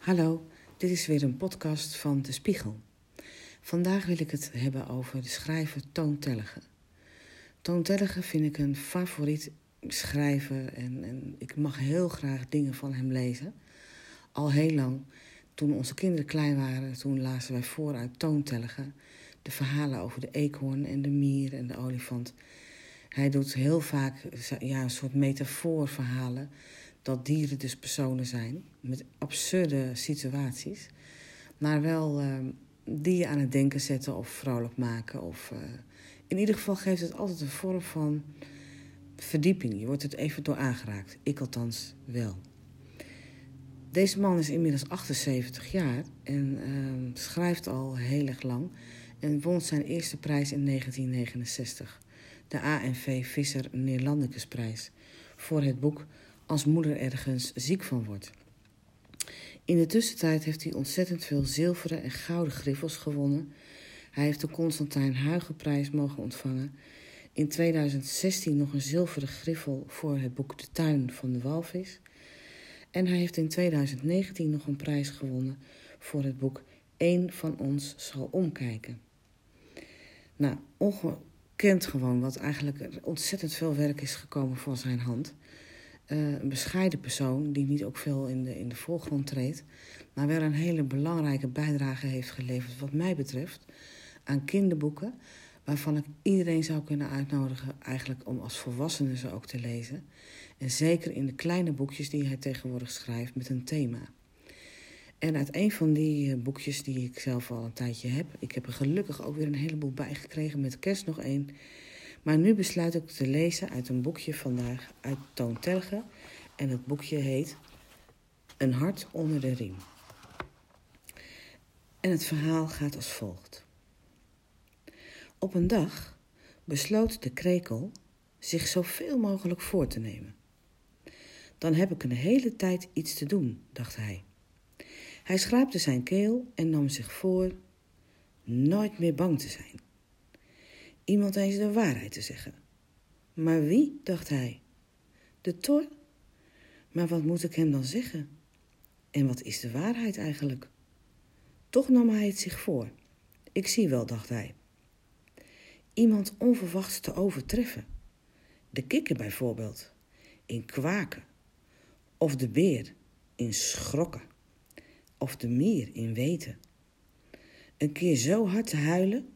Hallo, dit is weer een podcast van De Spiegel. Vandaag wil ik het hebben over de schrijver Toon Tellige. Toon Tellige vind ik een favoriet schrijver en, en ik mag heel graag dingen van hem lezen. Al heel lang, toen onze kinderen klein waren, toen lazen wij voor uit Toon Tellige de verhalen over de eekhoorn en de mier en de olifant. Hij doet heel vaak ja, een soort metafoorverhalen dat dieren dus personen zijn met absurde situaties, maar wel uh, die je aan het denken zetten of vrolijk maken. Of, uh, in ieder geval geeft het altijd een vorm van verdieping. Je wordt het even door aangeraakt. Ik althans wel. Deze man is inmiddels 78 jaar en uh, schrijft al heel erg lang en won zijn eerste prijs in 1969, de ANV Visser Neerlandicus voor het boek Als moeder ergens ziek van wordt. In de tussentijd heeft hij ontzettend veel zilveren en gouden griffels gewonnen. Hij heeft de Constantijn Huygenprijs mogen ontvangen. In 2016 nog een zilveren griffel voor het boek De Tuin van de Walvis. En hij heeft in 2019 nog een prijs gewonnen voor het boek Eén van ons zal omkijken. Nou, ongekend gewoon, wat eigenlijk ontzettend veel werk is gekomen van zijn hand. Uh, een bescheiden persoon die niet ook veel in de, in de voorgrond treedt, maar wel een hele belangrijke bijdrage heeft geleverd, wat mij betreft, aan kinderboeken, waarvan ik iedereen zou kunnen uitnodigen, eigenlijk om als volwassene ze ook te lezen. En zeker in de kleine boekjes die hij tegenwoordig schrijft met een thema. En uit een van die eh, boekjes die ik zelf al een tijdje heb, ik heb er gelukkig ook weer een heleboel bijgekregen, met kerst nog één. Maar nu besluit ik te lezen uit een boekje vandaag uit Toon Terge. En het boekje heet Een hart onder de riem. En het verhaal gaat als volgt. Op een dag besloot de krekel zich zoveel mogelijk voor te nemen. Dan heb ik een hele tijd iets te doen, dacht hij. Hij schraapte zijn keel en nam zich voor nooit meer bang te zijn. Iemand eens de waarheid te zeggen. Maar wie, dacht hij. De tor? Maar wat moet ik hem dan zeggen? En wat is de waarheid eigenlijk? Toch nam hij het zich voor. Ik zie wel, dacht hij. Iemand onverwachts te overtreffen. De kikker bijvoorbeeld, in kwaken. Of de beer, in schrokken of de mier in weten. Een keer zo hard te huilen,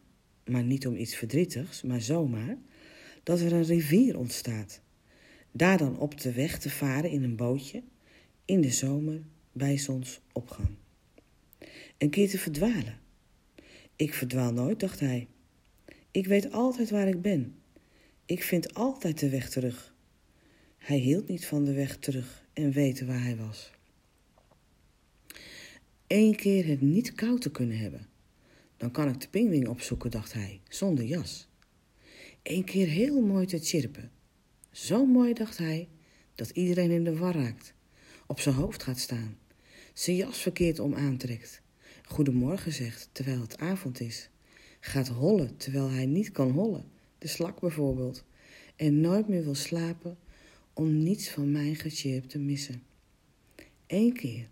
maar niet om iets verdrietigs, maar zomaar, dat er een rivier ontstaat. Daar dan op de weg te varen in een bootje, in de zomer bij zonsopgang. Een keer te verdwalen. Ik verdwaal nooit, dacht hij. Ik weet altijd waar ik ben. Ik vind altijd de weg terug. Hij hield niet van de weg terug en weten waar hij was. Eén keer het niet koud te kunnen hebben. Dan kan ik de pingwing opzoeken, dacht hij, zonder jas. Eén keer heel mooi te chirpen. Zo mooi, dacht hij, dat iedereen in de war raakt. Op zijn hoofd gaat staan. Zijn jas verkeerd om aantrekt. Goedemorgen zegt, terwijl het avond is. Gaat hollen, terwijl hij niet kan hollen. De slak bijvoorbeeld. En nooit meer wil slapen om niets van mijn gechirp te missen. Eén keer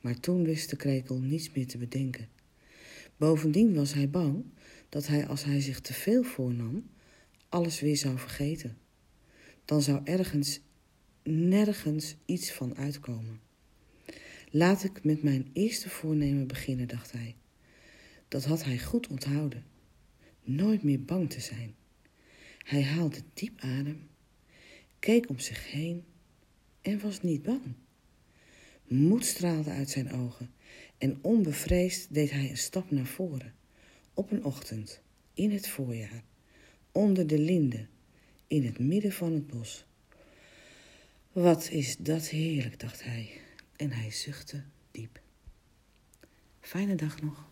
maar toen wist de krekel niets meer te bedenken. Bovendien was hij bang dat hij, als hij zich te veel voornam, alles weer zou vergeten. Dan zou ergens, nergens iets van uitkomen. Laat ik met mijn eerste voornemen beginnen, dacht hij. Dat had hij goed onthouden. Nooit meer bang te zijn. Hij haalde diep adem, keek om zich heen en was niet bang. Moed straalde uit zijn ogen en onbevreesd deed hij een stap naar voren. Op een ochtend, in het voorjaar, onder de linden, in het midden van het bos. Wat is dat heerlijk, dacht hij, en hij zuchtte diep. Fijne dag nog.